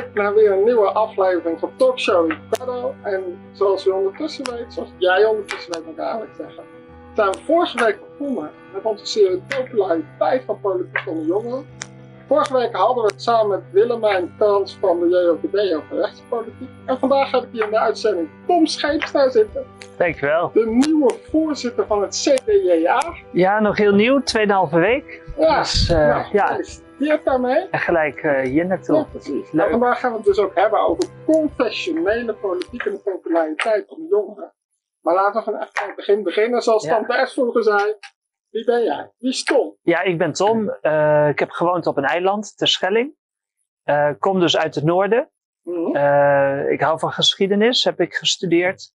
Kijkt naar weer een nieuwe aflevering van Talkshow Ricardo. En zoals u ondertussen weet, zoals jij ondertussen weet moet ik eigenlijk zeggen, zijn we vorige week begonnen met onze serie Populariteit van Politiek onder Jongeren. Vorige week hadden we het samen met Willemijn Kans van de JOVD over rechtspolitiek. En vandaag heb ik hier in de uitzending Tom Scheepstra zitten, Dankjewel. de nieuwe voorzitter van het CDJA. Ja, nog heel nieuw, 2,5 week. Ja, Dus eh, nou, ja, daarmee. en gelijk eh, hier naartoe. Ja, precies. Leuk. Nou, vandaag gaan we het dus ook hebben over confessionele politiek en de populariteit van jongeren. Maar laten we van echt aan het begin beginnen. Zoals Ja. Tante S vroeger zei. Wie ben jij? Wie is Tom? Ja, ik ben Tom. Eh, ik heb gewoond op een eiland, Terschelling. Eh kom dus uit het noorden. Mhm. Ik hou van geschiedenis, heb ik gestudeerd.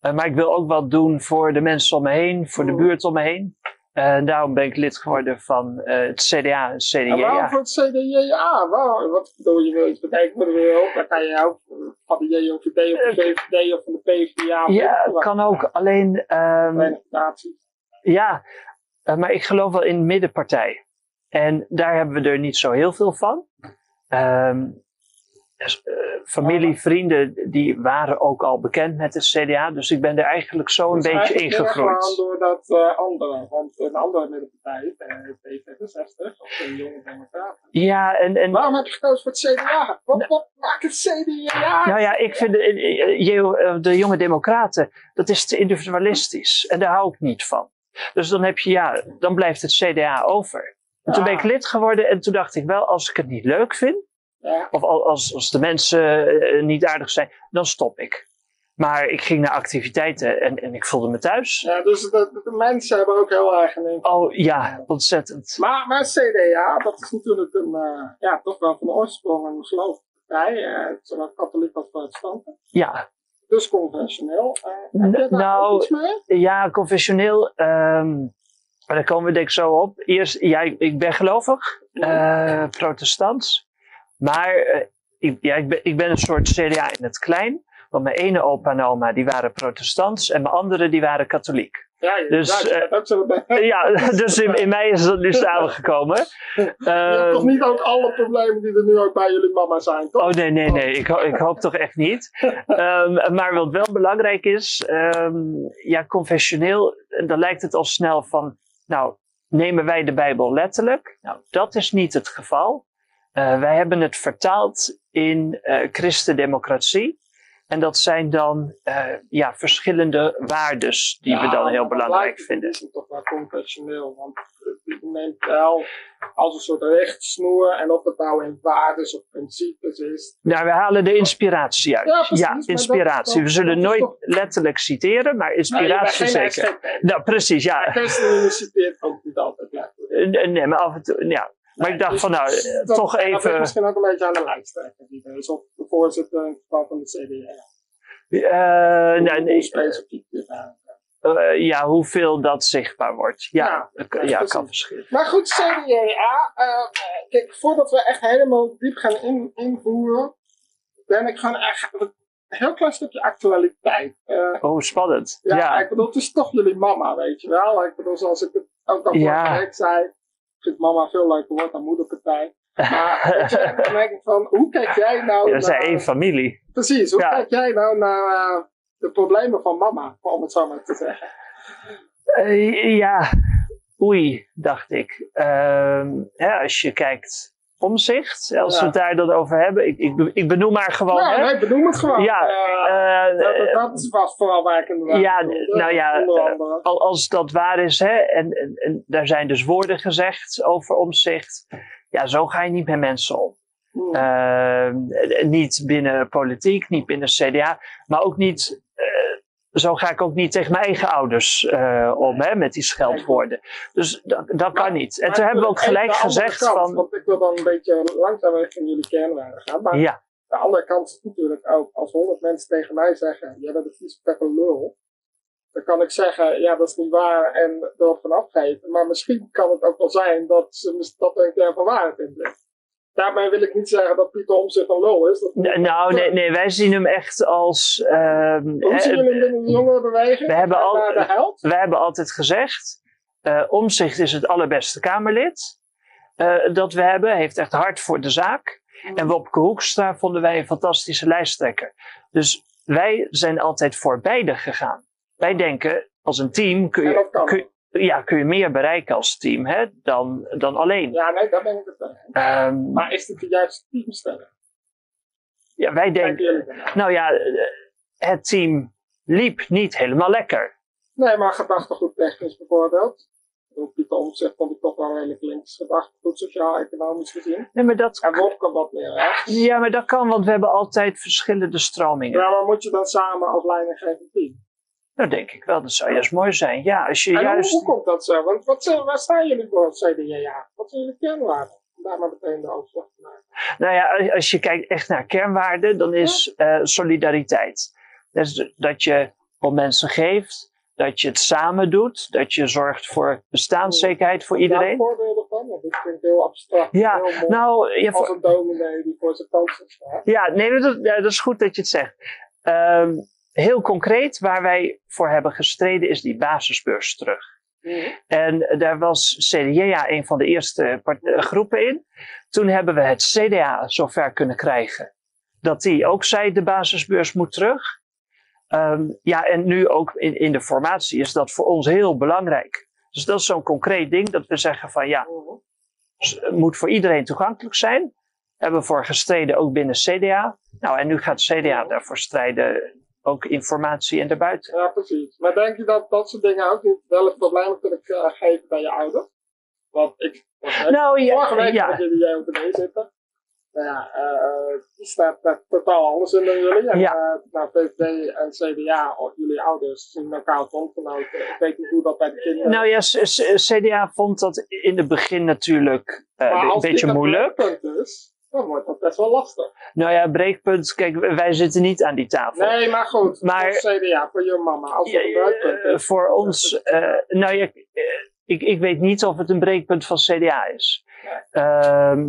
Maar ik wil ook wat doen voor de mensen om me heen, voor de Mhm. buurt om me heen. Eh, En daarom ben ik lid geworden van eh, het CDA en En waarom CDA. voor het CDJA? Waarom? Wat bedoel je? Wil je voor de wereld? Dan kan je ook van de JOVD of de VVD of van de PvdA. of Ja, het kan ook. Alleen, Naties. Ja, eh, maar ik geloof wel in de middenpartij. En daar hebben we er niet zo heel veel van. Ehm, eh, familie, vrienden, die waren ook al bekend met de CDA. Dus ik ben er eigenlijk zo een Dus beetje gewoon ingegroeid. door dat eh, andere. Want een andere middenpartij, eh, P66, of de Jonge Democraten. Ja, en, en Waarom heb je gekozen voor het CDA? Wat, wat maakt het CDA? nou ja, ik vind de, eh, eh, de jonge democraten, dat is te individualistisch. En daar hou ik niet van. Dus dan heb je, ja, dan blijft het CDA over. En toen ben ik lid geworden en toen dacht ik wel, als ik het niet leuk vind, Ja. Of al- als, als de mensen eh, niet aardig zijn, dan stop ik. Maar ik ging naar activiteiten en, en ik voelde me thuis. ja, dus de, de mensen hebben ook heel erg een. Oh ja, ontzettend. Maar, maar CDA, dat is natuurlijk een, eh, ja, toch wel van oorsprong een geloofpartij. eh zowel katholiek als protestanten. Ja, Dus conventioneel. Heb je daar nou, ook iets mee? ja confessioneel. ehm, maar daar komen we denk ik zo op. Eerst, ja, ik, ik ben gelovig, eh protestant. Maar eh, ik, ja, ik, ben, ik ben een soort CDA in het klein. Want mijn ene opa en oma die waren protestants en mijn andere die waren katholiek. Ja, Dus, ja, je eh. Ja, dus in, in mij is dat nu samengekomen. Je hebt Ehm, toch niet ook alle problemen die er nu ook bij jullie mama zijn, toch? Oh nee, nee, nee. Ik, ho- ik hoop toch echt niet. Ehm, maar wat wel belangrijk is, ehm, ja, confessioneel, dan lijkt het al snel van, nou, nemen wij de Bijbel letterlijk? Nou, dat is niet het geval. Eh, wij hebben het vertaald in eh christendemocratie. En dat zijn dan eh, ja, verschillende waardes die we dan heel belangrijk vinden. Het is toch wel confessioneel, want neemt wel als een soort rechtsnoer en of het nou in waardes of principes is. Nou, we halen de inspiratie uit. Ja, precies, dat- inspiratie. dat- we zullen dat nooit toch- letterlijk citeren, maar Nou, inspiratie zeker. Nou, precies, ja. Maar ChristenUnie citeert ook niet altijd. Ja. Nee, maar af en toe, ja. Maar ik dacht Dus van, nou, dat- eh, dat- toch Dat even... misschien ook een beetje aan de er is, of de voorzitter het van de CDA. nou, hoe nee, specifiek nou. eh, ja, hoeveel dat zichtbaar wordt. Ja, Ja, dat- ja, ja, kan verschillen. Maar goed, CDA. eh, kijk, voordat we echt helemaal diep gaan in, invoeren, ben ik gewoon echt een heel klein stukje actualiteit. Eh, Oh, spannend. ja, Ja, ik bedoel, het is toch jullie mama, weet je wel. Ik bedoel, zoals ik het ook al Ja. vorige week zei, ik vind mama veel leuker woord dan moederpartij. Maar dan denk ik van, hoe kijk jij nou Ja, we zijn naar... één familie. Precies, hoe Ja. kijk jij nou naar eh, de problemen van mama, om het zo maar te zeggen? Eh, ja, oei, dacht ik. Ehm, ja, als je kijkt omzicht, als we het daar dan over hebben. Ik, ik, ik benoem maar gewoon, ja, hè. nee, benoem het gewoon. Ja, Eh, Eh, dat, dat was vooral waar ik inderdaad Ja, bedoelde, nou ja, eh, als dat waar is, hè, en, en, en daar zijn dus woorden gezegd over omzicht. Ja, zo ga je niet met mensen om. Hmm. Eh, niet binnen politiek, niet binnen CDA, maar ook niet. Zo ga ik ook niet tegen mijn eigen ouders eh, om, hè, met die scheldwoorden. Dus dat, dat kan niet. En toen hebben we ook gelijk gezegd kant, van. Want ik wil dan een beetje langzaam richting jullie kernwaarden gaan. Maar Ja, de andere kant is natuurlijk ook, als honderd mensen tegen mij zeggen, jij bent een peppe lul. Dan kan ik zeggen, ja dat is niet waar en er van afgeven. Maar misschien kan het ook wel zijn dat, ze, dat er een kern van waarheid in ligt. Daarmee wil ik niet zeggen dat Pieter Omtzigt een lul is. Dat nou, nee, nee, wij zien hem echt als. ehm, Hoe zien jullie hem in de jongerenbeweging? we hebben al- Naar de held? We hebben altijd gezegd, eh Omzicht is het allerbeste Kamerlid eh, dat we hebben. Hij heeft echt hard voor de zaak. En Wopke Hoekstra vonden wij een fantastische lijsttrekker. Dus wij zijn altijd voor beide gegaan. Wij denken, als een team kun En je, dat kan. kun, ja, kun je meer bereiken als team hè, dan, dan alleen. Ja, nee, daar ben ik het mee. Ehm, Maar is dit de juiste teamstelling? ja, wij Denken nou ja, het team liep niet helemaal lekker. Nee, maar gedachtegoed technisch bijvoorbeeld. Bedoel, Pieter Omtzigt vond ik toch wel redelijk links gedachtegoed, sociaal-economisch gezien. Nee, maar dat, En Wopke wat meer rechts. ja, maar dat kan, want we hebben altijd verschillende stromingen. Ja, maar moet je dan samen als leidinggevend team? Dat denk ik wel, dat zou juist mooi zijn. Ja, als je En juist... hoe komt dat zo? Want wat, zijn- waar staan jullie voor als CDA? Wat zijn jullie kernwaarden? Om daar maar meteen de overslag te maken. Nou ja, als je kijkt echt naar kernwaarden, dan is eh, solidariteit. Dus dat je om mensen geeft, dat je het samen doet, dat je zorgt voor bestaanszekerheid voor Daar iedereen. voorbeelden van? Want dit klinkt heel abstract. Ja, heel mooi. Nou, ja, als voor- een dominee die voor zijn kansen staat. ja, nee, dat, ja, dat is goed dat je het zegt. Ehm, heel concreet, waar wij voor hebben gestreden, is die basisbeurs terug. Mhm. En daar was CDA een van de eerste eh, groepen in. Toen hebben we het CDA zover kunnen krijgen dat die ook zei de basisbeurs moet terug. Ehm, ja, en nu ook in, in de formatie is dat voor ons heel belangrijk. Dus dat is zo'n concreet ding dat we zeggen van ja, het moet voor iedereen toegankelijk zijn. Hebben we voor gestreden ook binnen CDA. Nou, en nu gaat CDA daarvoor strijden, ook informatie en daarbuiten. Ja, precies. Maar denk je dat dat soort dingen ook niet wel eens problemen kunnen eh, geven bij je ouders? Want ik, Nou vorige week ja, had jullie JOVD zitten. Nou ja, eh, die staat daar totaal anders in dan jullie. En, Ja. eh, nou, VVD en CDA, of jullie ouders, zien elkaar als bondgenoten. Ik weet niet hoe dat bij de kinderen Nou ja, CDA vond dat in het begin natuurlijk eh, Maar een als beetje dit een moeilijk. breekpunt is, dan wordt dat best wel lastig. Nou ja, breekpunt, kijk, wij zitten niet aan die tafel. Nee, maar goed. Maar- als CDA, voor je mama. Als Ja, breekpunt eh, voor ons, eh, nou ja, eh, ik, ik weet niet of het een breekpunt van CDA is. Ehm,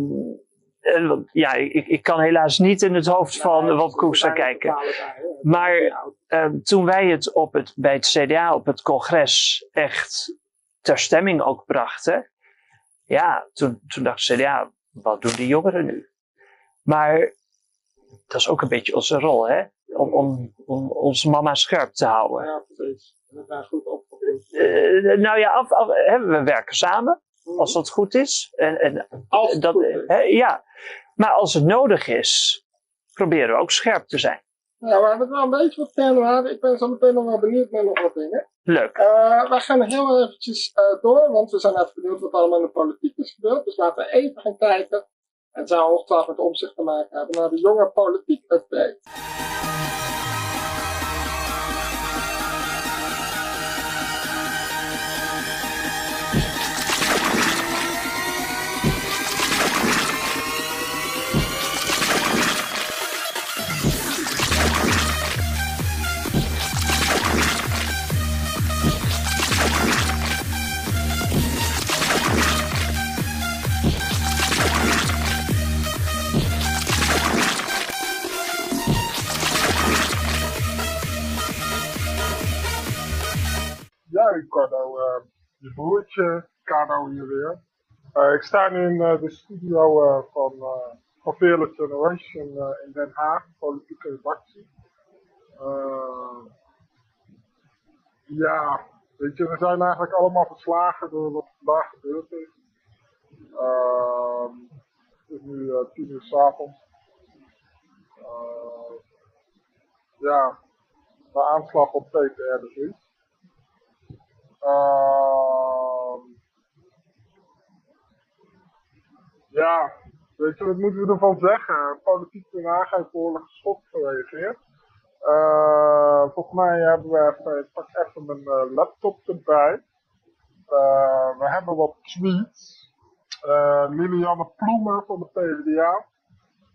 eh, ja, ik, ik kan helaas niet in het hoofd van Nou, uiteindelijk kijken. Maar- Ehm, toen wij het, op het bij het CDA op het congres echt ter stemming ook brachten. Ja, toen, toen dacht CDA, wat doen die jongeren nu? Maar dat is ook een beetje onze rol, hè? Om, om, om onze mama scherp te houden. Ja, precies. En dat daar goed opgevoed. Eh, nou ja, af, af, hè, we werken samen, als dat goed is. En, en Als dat, goed is. hè, ja. Maar als het nodig is, proberen we ook scherp te zijn. Ja, we hebben het wel een beetje wat verder. Ik ben zo meteen nog wel benieuwd naar nog wat dingen. Leuk. Eh wij gaan heel eventjes eh, door, want we zijn even benieuwd wat allemaal in de politiek is gebeurd. Dus laten we even gaan kijken. Het zou ongetwijfeld met omzicht te maken hebben naar de jonge politiek update. Ja, Ricardo, eh je broertje, Kano hier weer. Eh, ik sta nu in eh, de studio eh, van, eh van Fearless Generation eh, in Den Haag, politieke redactie. Eh, ja, weet je, we zijn eigenlijk allemaal verslagen door wat vandaag gebeurd is. Het is nu eh, tien uur s'avonds. Uh, ja, de aanslag op PTR de Ehm, ja, weet je, wat moeten we ervan zeggen? Politiek Den Haag heeft behoorlijk geschokt gereageerd. Eh, volgens mij hebben we ik pak even mijn eh, laptop erbij. Eh, we hebben wat tweets. Eh, Lilianne Ploemen van de PvdA.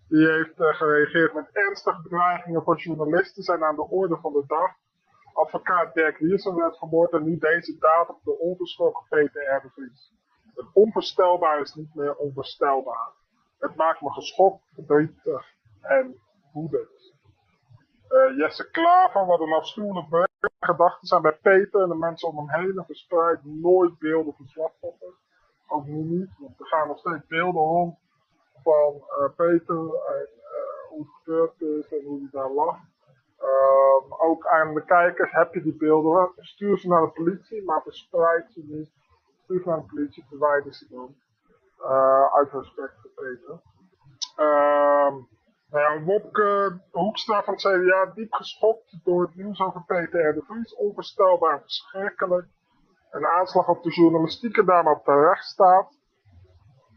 Die heeft eh, gereageerd met ernstige bedreigingen voor journalisten zijn aan de orde van de dag. Advocaat Dirk Wiersen werd vermoord en nu deze daad op de onverschrokken PTR de Vries. Het onvoorstelbaar is niet meer onvoorstelbaar. Het maakt me geschokt, verdrietig en woedend. Eh, Jesse Klaver, wat een afschuwelijk bericht. Gedachten zijn bij Peter en de mensen om hem heen en nooit beelden van slachtoffers. Ook nu niet, want er gaan nog steeds beelden rond van eh, Peter en eh, hoe het gebeurd is en hoe hij daar lag. Ehm, ook aan de kijkers heb je die beelden. Stuur ze naar de politie, maar verspreid ze niet. Stuur ze naar de politie, verwijder ze dan. Eh, uit respect voor Peter. Ehm, nou Wopke Hoekstra van het CDA diep geschokt door het nieuws over Peter R. de Vries. Onvoorstelbaar en verschrikkelijk. Een aanslag op de journalistieke dame op de rechtsstaat.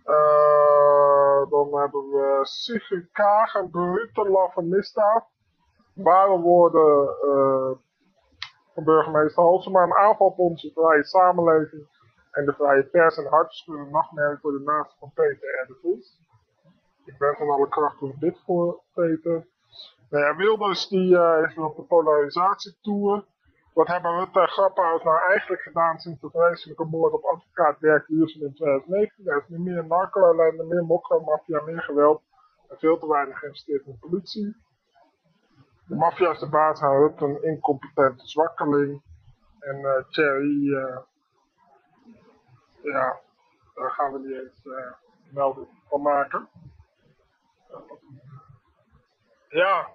Eh, dan hebben we Sigrid Kaag, een brute laffe misdaad. Ware woorden eh, van burgemeester Halsema. Een aanval op onze vrije samenleving en de vrije pers en hartverscheurende nachtmerrie voor de naasten van Peter R. de. Ik ben van alle kracht door dit voor Peter. Nou ja, Wilders die uh, is op de polarisatietour. Wat hebben Rutte en Grapperhaus nou eigenlijk gedaan sinds de vreselijke moord op advocaat Dirk Wiersen in 2019? Er is nu meer narco-ellende, meer mokromafia, meer geweld en veel te weinig geïnvesteerd in politie. De maffia is de baas Rutte een incompetente zwakkeling. En uh, Thierry, uh, ja, daar gaan we niet eens uh, melding van maken. Ja,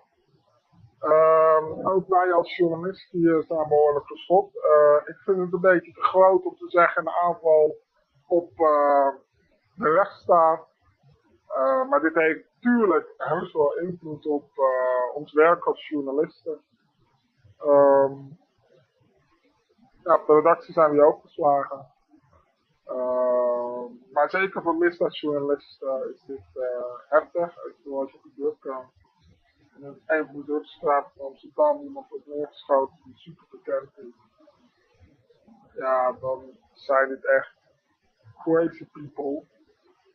um, ook wij als journalist hier zijn behoorlijk geschokt. Uh, ik vind het een beetje te groot om te zeggen een aanval op de rechtsstaat. Uh, maar dit heeft natuurlijk heus wel invloed op ons werk als journalisten. Um, ja, de redactie zijn we ook geslagen. maar zeker voor misdaadjournalisten is dit heftig, zoals je gebeurd kan in een een door de straat van Amsterdam iemand wordt neergeschoten die super bekend is. Ja, dan zijn dit echt crazy people.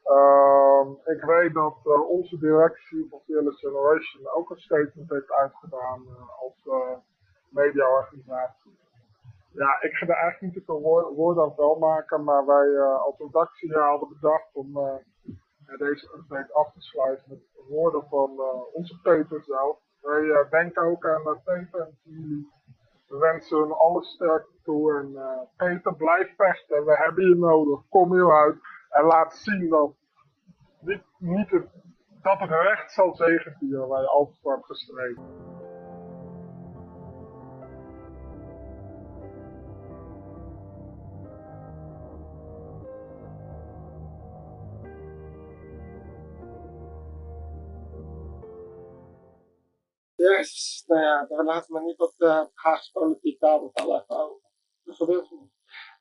Um, ik weet dat uh, onze directie van Fearless Generation ook een statement heeft uitgedaan uh, als uh, mediaorganisatie. Ja, ik ga er eigenlijk niet te woorden woord aan vuil maken, maar wij als redactie hadden bedacht om deze update af te sluiten met woorden van eh, onze Peter zelf. Wij eh, denken ook aan Peter en familie. We wensen hun alle sterkte toe. En eh, Peter, blijf vechten. We hebben je nodig. Kom hieruit. En laat zien dat, niet, niet het, dat het recht zal zegevieren waar je altijd voor hebt gestreden. Yes, nou ja, daar laten we niet op de Haagse politiek daar wel even over. Dat gebeurt.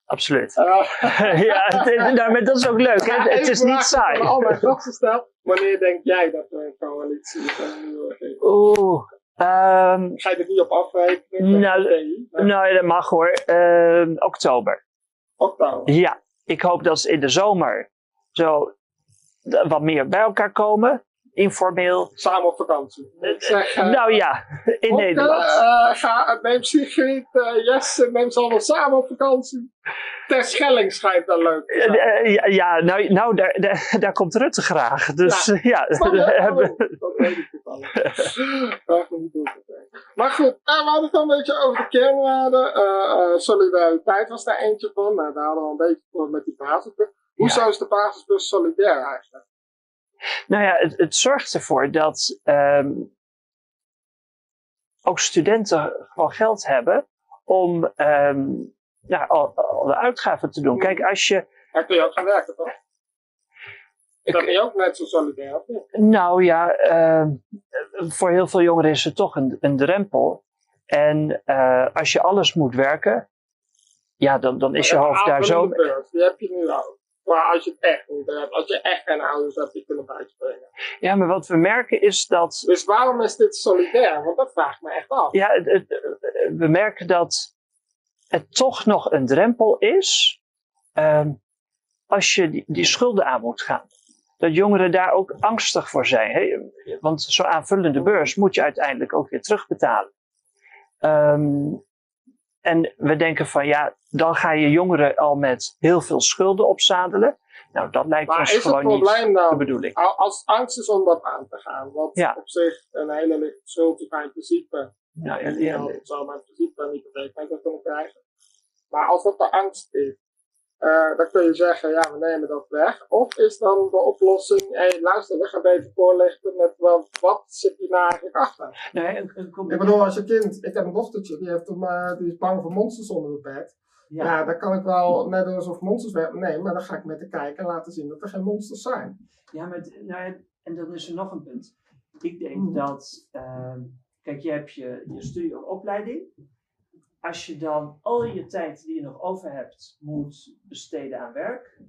Absoluut. Uh, ja, het, nou, maar dat is ook leuk. Hè? Het is niet saai. Al mijn stelt. Wanneer denk jij dat er een coalitie regering? Oeh. ehm, Ga je er niet op afrekenen? Nou, Nee, nee. nou, dat mag hoor. Ehm, oktober. Oktober. Ja, ik hoop dat ze in de zomer zo wat meer bij elkaar komen. Informeel. Samen op vakantie. Ik zeg, eh, nou ja, in Nederland. eh, ga, neem Sigrid, Jesse, neem ze allemaal samen op vakantie. Ter Schelling schijnt dat leuk. Eh, ja, ja, nou, nou daar, daar, daar komt Rutte graag. Dus Ja. ja, Oh, Dat weet ik niet. Maar goed, we hadden het al een beetje over de kernwaarden. Solidariteit was daar eentje van. Nou, daar hadden we een beetje voor met die basisbus. Hoezo is de basisbus solidair eigenlijk? Nou ja, het, het zorgt ervoor dat ehm, ook studenten gewoon geld hebben om ehm, ja, al, al de uitgaven te doen. Kijk, als je. Daar kun je ook gaan werken, toch? Dat ben je ook net zo solidair? Nou ja, ehm, voor heel veel jongeren is het toch een, een drempel. En eh, als je alles moet werken, ja, dan, dan is je hoofd daar zo. Die heb je nu ook. Maar als je het echt niet hebt, als je echt geen ouders hebt die kunnen bijspringen. Ja, maar wat we merken is dat. Dus waarom is dit solidair? Want dat vraagt me echt af. Ja, we merken dat het toch nog een drempel is ehm, als je die, die schulden aan moet gaan. Dat jongeren daar ook angstig voor zijn. Hè? Want zo'n aanvullende beurs moet je uiteindelijk ook weer terugbetalen. Ehm, en we denken van ja, dan ga je jongeren al met heel veel schulden opzadelen. Nou, dat lijkt Maar ons is het gewoon niet de bedoeling. al- als het angst is om dat aan te gaan, wat Ja. op zich een hele lichte schuld is, maar in principe, Nou, ja, ja, ja, zou maar in principe een hypotheek kunnen krijgen. Maar als dat de angst is, eh, dan kun je zeggen, ja, we nemen dat weg. Of is dan de oplossing, hé, luister, we gaan even voorlichten met wel, wat zit hier nou eigenlijk achter? nee, een, een Ik bedoel, als je kind, ik heb een dochtertje, die, heeft hem, eh, die is bang voor monsters onder het bed. Ja. ja. dan kan ik wel net alsof monsters werden. Nee, maar dan ga ik met de kijker laten zien dat er geen monsters zijn. Ja, maar nou, ja, en dan is er nog een punt. Ik denk Mhm. dat, ehm, kijk, je hebt je, je studie of opleiding. Als je dan al je tijd die je nog over hebt moet besteden aan werk.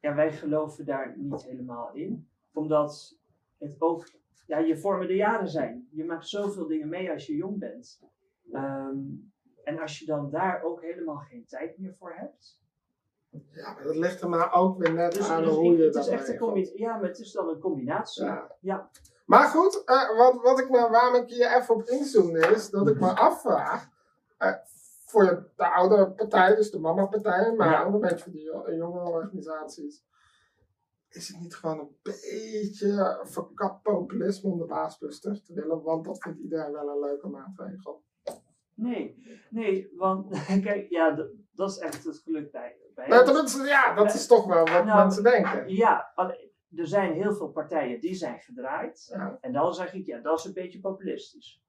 Ja, wij geloven daar niet helemaal in. Omdat het ook, ja, je vormende jaren zijn. Je maakt zoveel dingen mee als je jong bent. Ehm, en als je dan daar ook helemaal geen tijd meer voor hebt. Ja, maar dat ligt er maar ook weer net Dus, aan dus hoe ik- je het dat is echt een. Ja, maar het is dan een combinatie. Ja. Ja. Maar goed, eh, wat, wat ik me, waarom ik hier even op inzoomde is dat ik me afvraag. Eh, voor de oude partij, dus de mama-partij, maar Ja. ook een beetje voor die jo- jonge organisaties. Is het niet gewoon een beetje verkapt populisme om de baasbus terug te willen? Want dat vindt iedereen wel een leuke maatregel. Nee, nee, want kijk, ja, dat, dat is echt het geluk bij. bij tenminste, ja, dat is toch wel wat Nou, mensen denken. ja, alleen, er zijn heel veel partijen die zijn gedraaid. Ja. En dan zeg ik, ja, dat is een beetje populistisch.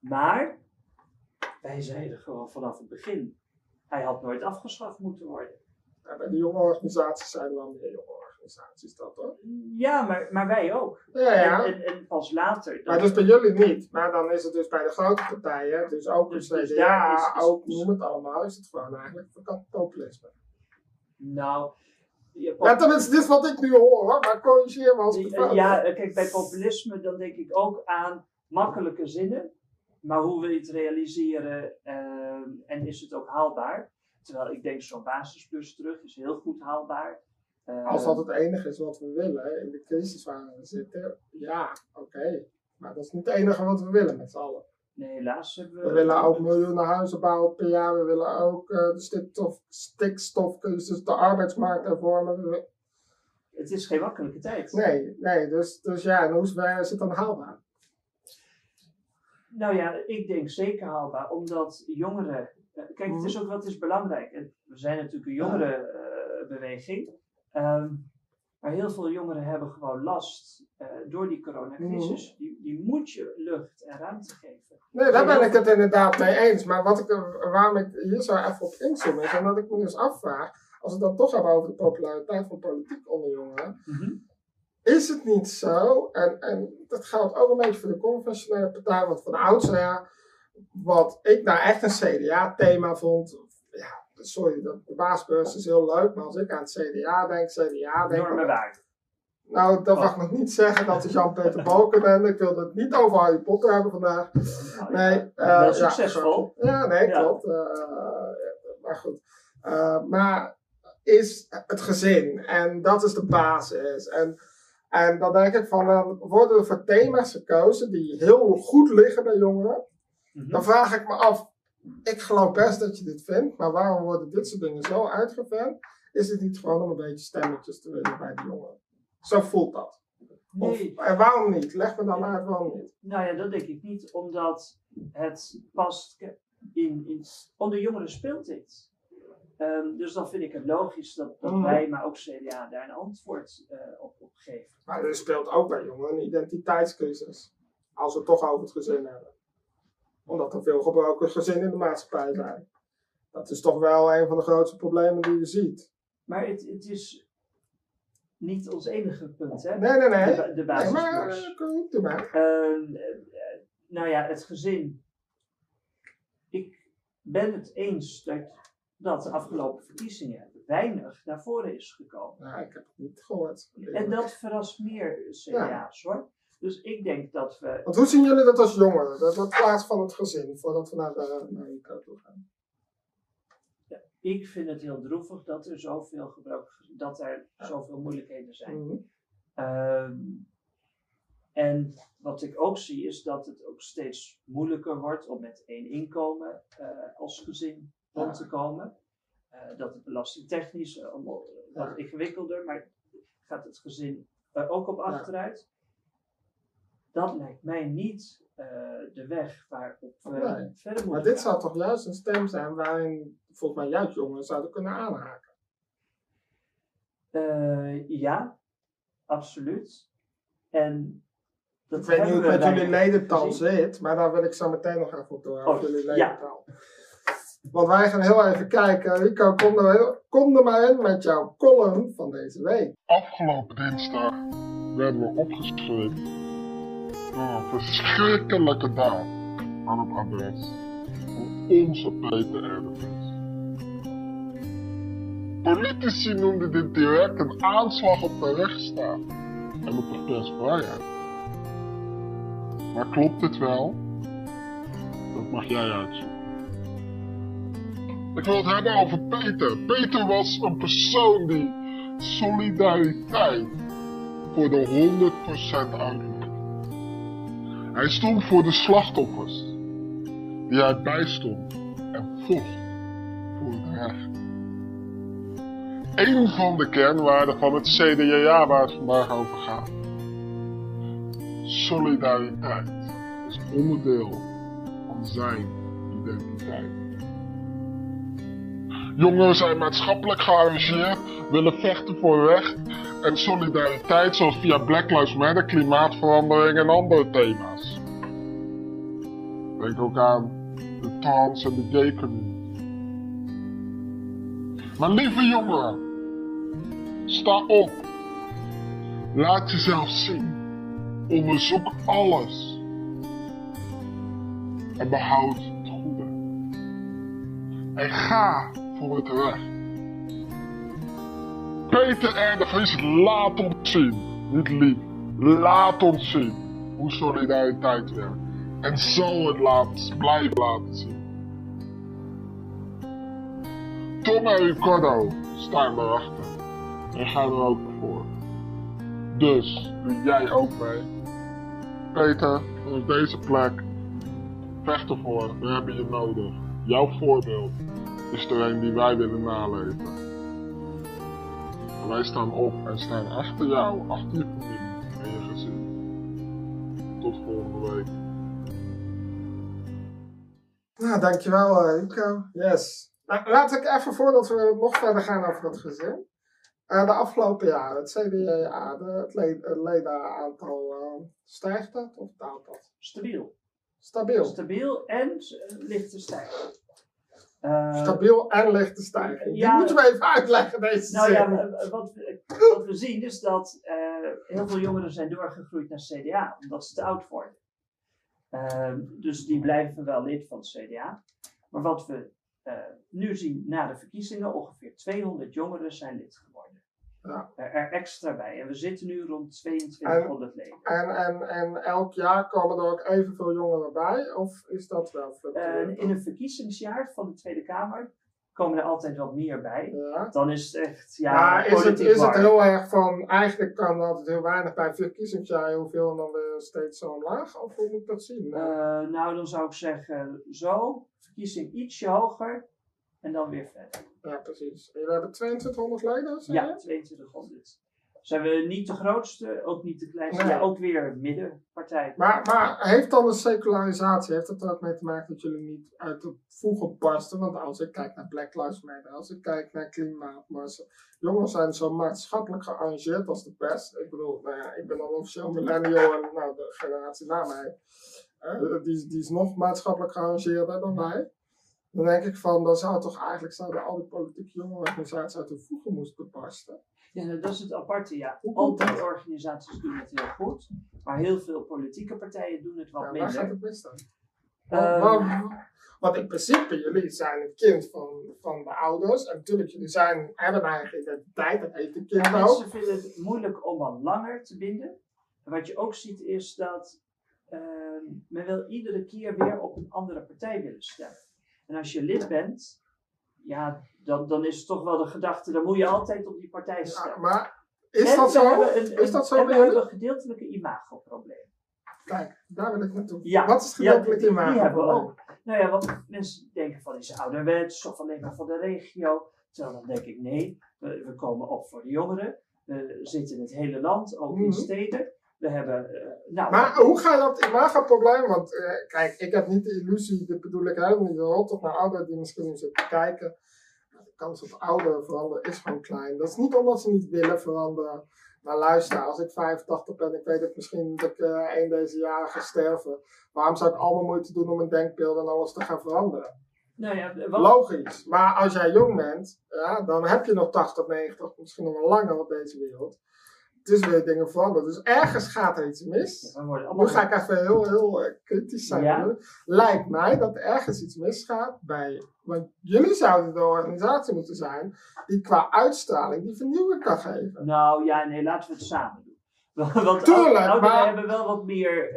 Maar wij zeiden gewoon vanaf het begin, hij had nooit afgeschaft moeten worden. Ja, bij de jonge organisaties zijn er wel meer jonge organisaties dat hoor. Ja, maar, maar wij ook. Ja, ja. En, en, en pas later. dan- Maar dus bij jullie niet. Maar dan is het dus bij de grote partijen, dus ook Dus- dus, dus is- is- ook noem het allemaal, is het gewoon eigenlijk populisme. Nou, je- Ja, tenminste, dit is wat ik nu hoor, hoor, maar corrigeer me als ik Ja, kijk, bij populisme dan denk ik ook aan makkelijke zinnen, maar hoe wil je het realiseren ehm, en is het ook haalbaar? Terwijl ik denk zo'n basisbus terug is heel goed haalbaar. Ehm, Als dat het enige is wat we willen in de crisis waar we zitten, ja, oké. Maar dat is niet het enige wat we willen met z'n allen. Nee, helaas hebben we... We willen ook miljoenen huizen bouwen per jaar. We willen ook eh, de stikstof, stikstofcrisis, de arbeidsmarkt hervormen. Het is geen makkelijke tijd. Nee, nee, dus, dus ja, en hoe is het dan haalbaar? Nou ja, ik denk zeker haalbaar, omdat jongeren. eh, Kijk, het is ook wat is belangrijk. We zijn natuurlijk een jongerenbeweging. Ehm maar heel veel jongeren hebben gewoon last eh, door die coronacrisis. Die, die moet je lucht en ruimte geven. Nee, daar ben ik het inderdaad mee eens. Maar wat ik, waarom ik hier zo even op inzoomen is, omdat ik me dus afvraag, als we het dan toch hebben over de populariteit van politiek onder jongeren, is het niet zo, en, en dat geldt ook een beetje voor de conventionele partij, want van oudsher, ja, wat ik nou echt een CDA-thema vond, ja, sorry, de, de baasbeurs is heel leuk, maar als ik aan het CDA denk, CDA denk Normen ik, waarden. nou, dat mag ik nog niet zeggen dat ik Jan-Peter Balken ben, ik wil het niet over Harry Potter hebben vandaag. Nou, Nee, ja, eh, wel ja, succesvol. Ja, nee, Ja. klopt. eh, maar goed. Eh, maar is het gezin en dat is de basis. En, en dan denk ik van, dan worden er voor thema's gekozen die heel goed liggen bij jongeren. Mhm. Dan vraag ik me af, ik geloof best dat je dit vindt, maar waarom worden dit soort dingen zo uitgevent? Is het niet gewoon om een beetje stemmetjes te winnen bij de jongeren? Zo voelt dat. Of, Nee, en waarom niet? Leg me dan uit waarom niet. nou ja, dat denk ik niet, omdat het past in, in onder jongeren speelt dit. Ehm, dus dan vind ik het logisch dat, dat Mhm. wij, maar ook CDA, daar een antwoord eh, op, op geven. Maar er speelt ook bij jongeren een identiteitscrisis. Als we het toch over het gezin hebben. Omdat er veel gebroken gezinnen in de maatschappij zijn. Dat is toch wel een van de grootste problemen die je ziet. Maar het, het is niet ons enige punt, hè? Nee, nee, nee. De, ba- de Nee, maar eh, doe maar. Ehm, eh, eh, nou ja, het gezin. Ik ben het eens dat, dat de afgelopen verkiezingen weinig naar voren is gekomen. Nou, ik heb het niet gehoord. En dat verrast meer CDA's hoor. Dus ik denk dat we. Want hoe zien jullie dat als jongeren? Dat in plaats van het gezin, voordat we naar, de, Nico toe gaan. Ik vind het heel droevig dat er zoveel gebroken. dat er zoveel moeilijkheden zijn. Mhm. Ehm, en wat ik ook zie is dat het ook steeds moeilijker wordt om met één inkomen eh, als gezin rond te komen. Eh, dat het belastingtechnisch eh, wat ingewikkelder, maar gaat het gezin er ook op achteruit? Dat lijkt mij niet eh, de weg waarop we Nee. verder moeten Maar dit gaan. zou toch juist een stem zijn waarin volgens mij juist jongeren zouden kunnen aanhaken. Ja, absoluut. En dat Ik weet niet hoe het met jullie gezien. zit, maar daar wil ik zo meteen nog even op door. Oh, jullie ja. Want wij gaan heel even kijken. Rico, kom er, maar in met jouw column van deze week. Afgelopen dinsdag werden we opgeschreven door een verschrikkelijke daad aan het adres van onze Peter Erdevens. Politici noemden dit direct een aanslag op de rechtsstaat en op de persvrijheid. Maar klopt dit wel? Dat mag jij uitzoeken. Ik wil het hebben over Peter. Peter was een persoon die solidariteit voor de 100% uitlegde. Hij stond voor de slachtoffers, die hij bijstond en vocht voor het recht. Een van de kernwaarden van het CDA waar het vandaag over gaat. Solidariteit is onderdeel van zijn identiteit. Jongeren zijn maatschappelijk geëngageerd, willen vechten voor recht en solidariteit zoals via Black Lives Matter, klimaatverandering en andere thema's. Denk ook aan de trans en de gay community. Maar lieve jongeren, sta op. Laat jezelf zien. Onderzoek alles. En behoud het goede. En ga voor het recht. Peter Erdevries laat ons zien, niet lief, laat ons zien hoe solidariteit werkt. En zal het laten, blijven laten zien. Tom en Ricardo staan erachter en gaan er ook voor. Dus doe jij ook mee. Peter, vanaf deze plek, vecht ervoor, we hebben je nodig. Jouw voorbeeld is er een die wij willen naleven. wij staan op en staan achter jou, achter je familie en je gezin. Tot volgende week. Nou, dankjewel Rico. Yes. Nou, laat ik even voordat we nog verder gaan over het gezin. Eh, de afgelopen jaren, het CDA, de, het, le het ledenaantal, eh, stijgt dat of daalt dat? Stabiel. Stabiel. Stabiel en lichte stijging. Eh, Stabiel en lichte stijging. Die moeten we even uitleggen, deze Nou zin. ja, eh, wat we, wat we zien is dat eh, heel veel jongeren zijn doorgegroeid naar CDA, omdat ze te oud worden. Ehm, dus die blijven wel lid van het CDA. Maar wat we nu zien na de verkiezingen, ongeveer 200 jongeren zijn lid geworden. Ja. Er, extra bij. En we zitten nu rond 2200 leden. En, en, en elk jaar komen er ook evenveel jongeren bij? Of is dat wel Eh, in een verkiezingsjaar van de Tweede Kamer komen er altijd wat meer bij. ja. Dan is het echt, ja, Ja, is het, is het heel erg van, eigenlijk kan er altijd heel weinig bij verkiezingsjaar, heel veel en dan weer steeds zo omlaag? Of hoe moet ik dat zien? Eh, nou, dan zou ik zeggen zo, verkiezing ietsje hoger en dan weer verder. ja, precies. En Jullie hebben 2200 leden, zei Ja, je? 2200. Zijn we niet de grootste, ook niet de kleinste, Nee. ja, ook weer middenpartij. Maar, maar heeft dan de secularisatie, heeft het er ook mee te maken dat jullie niet uit het voegen barsten? Want als ik kijk naar Black Lives Matter, als ik kijk naar klimaatmars, jongeren zijn zo maatschappelijk gearrangeerd als de pest. Ik bedoel, nou ja, ik ben dan officieel millennial en nou, de generatie na mij, die, die is nog maatschappelijk gearrangeerder dan wij. Dan denk ik van, dan zou toch eigenlijk zouden al die politieke jongerenorganisaties uit de voegen moeten barsten. Ja, nou, dat is het aparte, ja. Hoe Al komt dat? die organisaties doen het heel goed, maar heel veel politieke partijen doen het wat Ja, waar gaat minder. het mis dan? Ehm, Want- in principe, jullie zijn het kind van, van de ouders. En natuurlijk, jullie zijn, hebben een eigen identiteit. Dat heeft een kind Ja, mensen vinden het moeilijk om al langer te binden. En wat je ook ziet is dat ehm, men wil iedere keer weer op een andere partij willen stemmen. En als je lid bent, ja, dan, dan is het toch wel de gedachte, dan moet je altijd op die partij Ja, stemmen. maar is En dat we zo? hebben een- Is een- dat zo En we hebben gedeeltelijke imagoprobleem. Kijk, daar wil ik naartoe. Ja, Wat is het ja, gedeeltelijk die, hebben we ook. Nou ja, want mensen denken van is ouderwets of alleen maar van de regio. Terwijl dan denk ik nee, we, we komen op voor de jongeren. We zitten in het hele land, ook Mhm. in steden. We hebben, eh, nou, Maar hoe ga je het imagoprobleem? Want eh, kijk, ik heb niet de illusie, dit bedoel ik helemaal niet. Hoort toch naar ouderen die misschien nu zitten kijken. De kans op ouderen veranderen is gewoon klein. Dat is niet omdat ze niet willen veranderen. Maar luister, als ik 85 ben, ik weet het misschien dat ik eh een deze jaren ga sterven. Waarom zou ik allemaal moeite doen om mijn denkbeeld en alles te gaan veranderen? nou ja, wat, Logisch. Maar als jij jong bent, ja, dan heb je nog 80, 90, misschien nog wel langer op deze wereld. Is weer dingen veranderen. Dus ergens gaat er iets mis. we Nu allemaal ga ik even heel, heel eh, kritisch zijn. Ja. Lijkt mij dat er ergens iets misgaat bij. Want jullie zouden de organisatie moeten zijn die qua uitstraling die vernieuwing kan geven. Nou ja, nee, laten we het samen doen. Want Tuurlijk, maar- hebben wel wat meer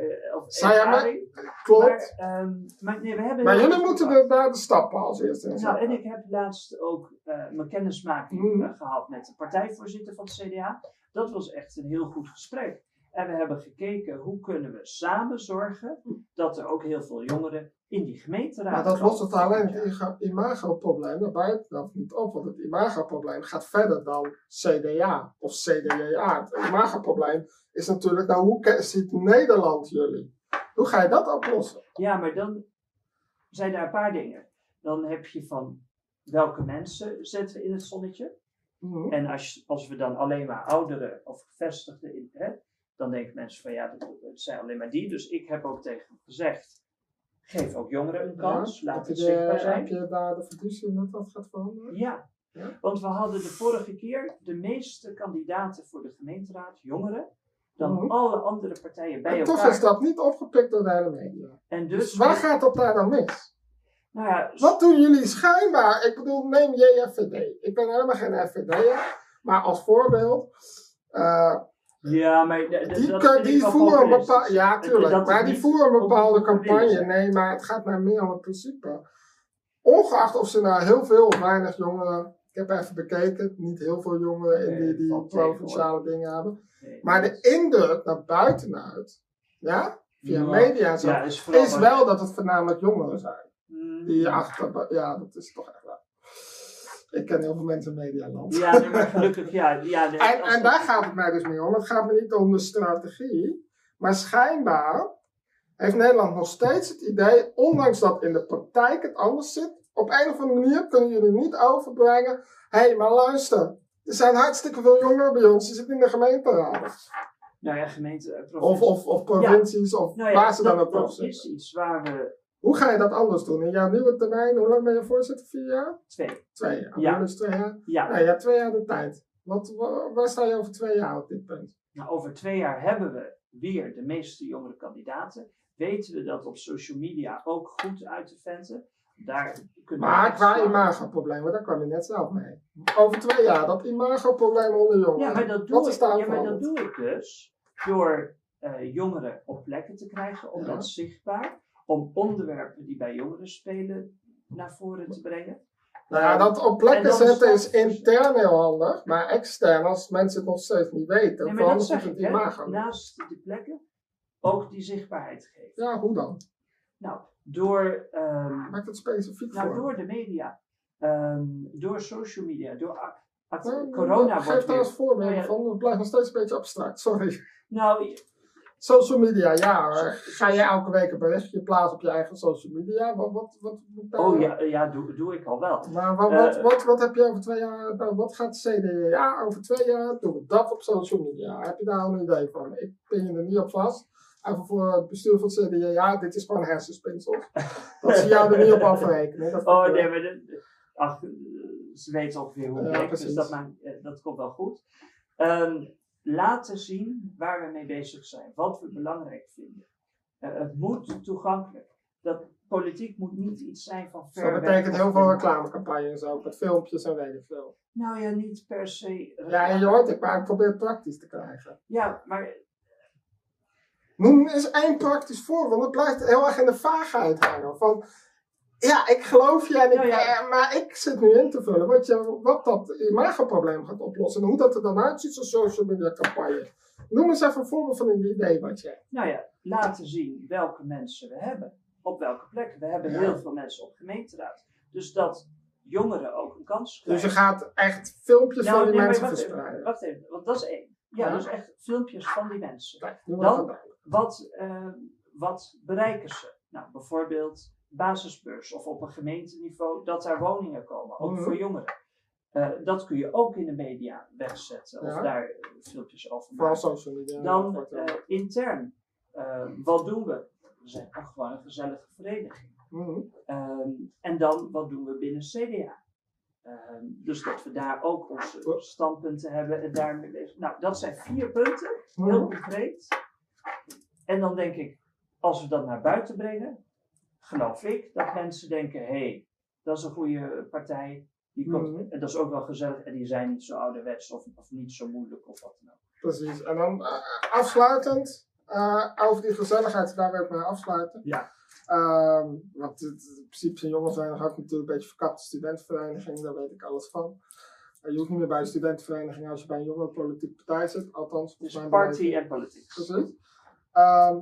jij ervaring. Klopt. Maar, ehm, maar nee, we hebben Maar jullie moeten er daar de stappen als eerste in Nou, en ik heb laatst ook eh, mijn kennismaking eh, gehad met de partijvoorzitter van het CDA. Dat was echt een heel goed gesprek. En we hebben gekeken hoe kunnen we samen zorgen dat er ook heel veel jongeren in die gemeenteraad Maar dat lost het alleen het imagoprobleem naar buiten niet op. Want het imagoprobleem gaat verder dan CDA of CDA. Het imagoprobleem is natuurlijk, nou hoe ziet Nederland jullie? Hoe ga je dat oplossen? Ja, maar dan zijn daar een paar dingen. Dan heb je van welke mensen zetten we in het zonnetje. Mhm. En als, als we dan alleen maar ouderen of gevestigden in, hè, dan denken mensen van ja, het zijn alleen maar die. Dus ik heb ook tegen hem gezegd, geef ook jongeren een kans, Ja, laat het de- zichtbaar Heb zijn. je daar de in dat dat gaat veranderen? Ja. Ja? want we hadden de vorige keer de meeste kandidaten voor de gemeenteraad, jongeren, dan Mhm. alle andere partijen bij En toch elkaar. is dat niet opgepikt door de hele media. En Dus dus, waar gaat dat daar dan mis? Nou ja, Wat doen jullie schijnbaar? Ik bedoel, neem JFVD. Ik ben helemaal geen FVD'er. Maar als voorbeeld, eh, ja, maar die, dat voeren een bepaalde. Ja, tuurlijk. dat maar die voeren een bepaalde campagne. Nee, maar het gaat mij meer om het principe. Ongeacht of ze nou heel veel of weinig jongeren. Ik heb even bekeken, niet heel veel jongeren in die, die provinciale dingen hebben. Nee, Maar de indruk naar buitenuit, ja, via Ja. media en zo, ja, is, wel dat het voornamelijk jongeren zijn. Mm, Die achter, ja, dat is toch echt waar. Ik ken heel veel mensen in Medialand. Ja, nee, maar gelukkig, ja. ja nee, En, en daar gaat het mij dus niet om. Het gaat me niet om de strategie. Maar schijnbaar heeft Nederland nog steeds het idee, ondanks dat in de praktijk het anders zit, op een of andere manier kunnen jullie niet overbrengen. Hé, hey, maar luister, er zijn hartstikke veel jongeren bij ons, die zitten in de gemeenteraden. Nou ja, gemeente, eh, Of, of, of provincies, of nou ja, waar ze dan dat, ook dat zitten. is iets waar we Hoe ga je dat anders doen? In jouw nieuwe termijn, hoe lang ben je voorzitter? Vier jaar? twee. Twee jaar. Ja. Dus twee jaar. Ja, Nou, je hebt twee jaar de tijd. Wat, wa- waar sta je over twee jaar op dit punt? nou, over twee jaar hebben we weer de meeste jongere kandidaten. Weten we dat op social media ook goed uit te venten. Daar kunnen we Maar echt qua imagoproblemen, daar kwam je net zelf mee. Over twee jaar, dat imagoprobleem onder jongeren. Ja, maar dat doe, ik, ja, maar dat veranderd? doe ik dus door eh, jongeren op plekken te krijgen, om Ja. dat zichtbaar, om onderwerpen die bij jongeren spelen naar voren te brengen. Nou ja, dat op En plekken zetten is staat- intern heel handig, maar extern, als mensen het nog steeds niet weten, Nee, dat verandert het ik, hè, imago. naast die plekken ook die zichtbaarheid geven. Ja, hoe dan? Nou, door, ehm, Maak het specifiek nou, voor. door de media, ehm, door social media, door Nou, corona Geef daar eens Nou ja. van, het blijft nog steeds een beetje abstract, sorry. Nou, Social media, ja. Ga je elke week een berichtje plaatsen op je eigen social media? Wat, wat, wat moet daar- oh ja, ja doe, doe ik al wel. Maar wat, wat, Eh, wat, wat heb je over twee jaar, wat gaat CDA over twee jaar doen dat op social media? Heb je daar al een idee van? Ik pin je er niet op vast. Even voor het bestuur van het CDA, ja, dit is gewoon hersenspinsels. Dat ze jou er niet op afrekenen. Dat Oh nee, maar de, ach, eh, ze weten ongeveer hoe het Ja, werkt, dus dat, maakt, eh, dat komt wel goed. Ehm, laten zien waar we mee bezig zijn, wat we belangrijk vinden. Eh, het moet toegankelijk. Dat politiek moet niet iets zijn van ver Dat betekent heel veel reclamecampagnes ook, met filmpjes en weet ik veel. Nou ja, niet per se. Ja, en je hoort ik, maar ik probeer het praktisch te krijgen. Ja, maar Noem eens één praktisch voor, want het blijft heel erg in de vaagheid hangen. Van, ja, ik geloof je, en ik, ja. maar ik zit nu in te vullen wat, je, wat dat imagoprobleem gaat oplossen. En hoe dat er dan uitziet, zo'n social media campagne. Noem eens even een voorbeeld van een idee wat je hebt. nou ja, laten zien welke mensen we hebben. Op welke plekken. We hebben Ja. heel veel mensen op gemeenteraad. Dus dat jongeren ook een kans Dus krijgen. je gaat echt filmpjes Nou, van die nee, mensen wacht even, verspreiden. wacht even, want dat is één. Ja, dus echt filmpjes van die mensen. Dan-. Wat, eh, wat bereiken ze? Nou, bijvoorbeeld basisbeurs of op een gemeenteniveau dat daar woningen komen, ook Mhm. voor jongeren. Eh, dat kun je ook in de media wegzetten of Ja. daar filmpjes over maken. Dan eh, intern, eh, wat doen we? We zijn ook gewoon een gezellige vereniging. mhm. Ehm, en dan, wat doen we binnen CDA? Ehm, dus dat we daar ook onze standpunten hebben en daarmee bezig. Nou, dat zijn vier punten, heel Mhm. concreet. En dan denk ik, als we dat naar buiten brengen, geloof ik dat mensen denken: hé, hey, dat is een goede partij. Die komt, Mhm. En dat is ook wel gezellig en die zijn niet zo ouderwets of, of niet zo moeilijk of wat dan ook. Precies. En dan eh, afsluitend, eh, over die gezelligheid, daar wil ik mee afsluiten. Ja. Ehm, want het, in principe zijn jongensvereniging ook natuurlijk een beetje verkapte studentenvereniging, daar weet ik alles van. Eh, je hoeft niet meer bij een studentenvereniging als je bij een jonge politieke partij zit, althans Dus party en politiek. Precies. Ehm,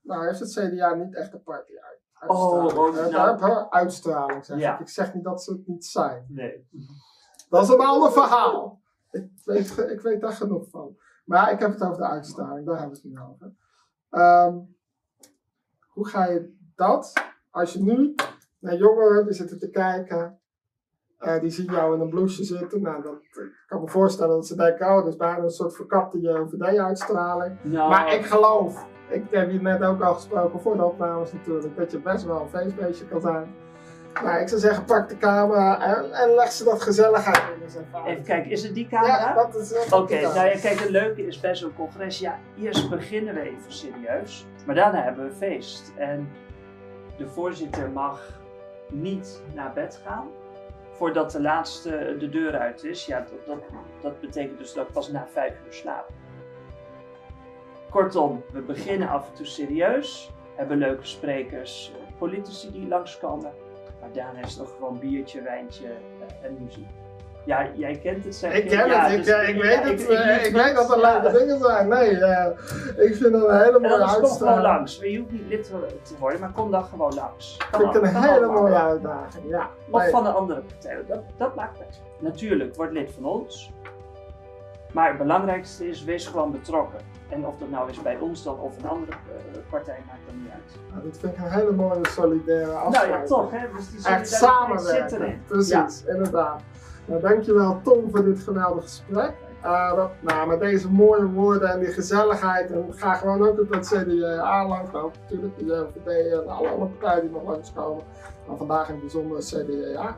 nou heeft het CDA niet echt een party uit. Uitstraling. Oh, oh, nou. uitstraling zeg Ja. ik. Ik zeg niet dat ze het niet zijn. Nee. Dat is een ander verhaal. Ik weet, ik weet daar genoeg van. Maar ik heb het over de uitstraling, daar hebben we het nu over. Ehm, hoe ga je dat, als je nu naar jongeren die zitten te kijken, eh, die zien jou in een blouseje zitten. Nou, dat, ik kan me voorstellen dat ze denken, oh, dat is bijna een soort verkapte JOVD-uitstraling. Nou, Maar ik geloof, ik heb hier net ook al gesproken voor de opnames natuurlijk, dat je best wel een feestbeestje kan zijn. Nou, ik zou zeggen, pak de camera en, en leg ze dat gezelligheid in even even kijken, is het die camera? Ja, dat is Oké, nou ja, kijk, het leuke is bij zo'n congres, ja, eerst beginnen we even serieus, maar daarna hebben we feest. En de voorzitter mag niet naar bed gaan voordat de laatste de deur uit is. Ja, dat, dat, dat betekent dus dat ik pas na vijf uur slaap. Kortom, we beginnen af en toe serieus, hebben leuke sprekers, eh, politici die langskomen, maar daarna is het nog gewoon biertje, wijntje eh, en muziek. Ja, jij kent het zeg Ik ken Ja, het, ik, dus- ik ja, weet het, eh, ik, weet dat er leuke dingen zijn. Nee, eh, ik vind het een hele mooie is kom gewoon langs. Je hoeft niet lid te worden, maar kom dan gewoon langs. Kan Vind ik een hele mooie uitdaging, ja. Of Nee. van een andere partij. Dat, dat maakt niet uit. Natuurlijk, word lid van ons. Maar het belangrijkste is, wees gewoon betrokken. En of dat nou is bij ons dan of een andere eh, partij, maakt dan niet uit. Nou, dat vind ik een hele mooie solidaire afsluiting. Nou ja, toch hè. Dus die Echt zit samenwerken. erin. Precies, inderdaad. Nou, dankjewel Tom voor dit geweldige gesprek. Eh, dat- nou, met deze mooie woorden en die gezelligheid. En ga gewoon ook met CDA langslopen. Natuurlijk, de JVD en alle andere partijen die nog langskomen. Maar vandaag in het bijzonder CDA.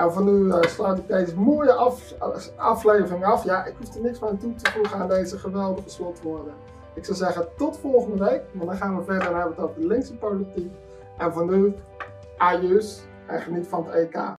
En voor nu eh, sluit ik deze mooie af- aflevering af. Ja, ik hoef er niks meer aan toe te voegen aan deze geweldige slotwoorden. Ik zou zeggen tot volgende week. Want dan gaan we verder en hebben het over de linkse politiek. En voor nu, adieu en geniet van het EK.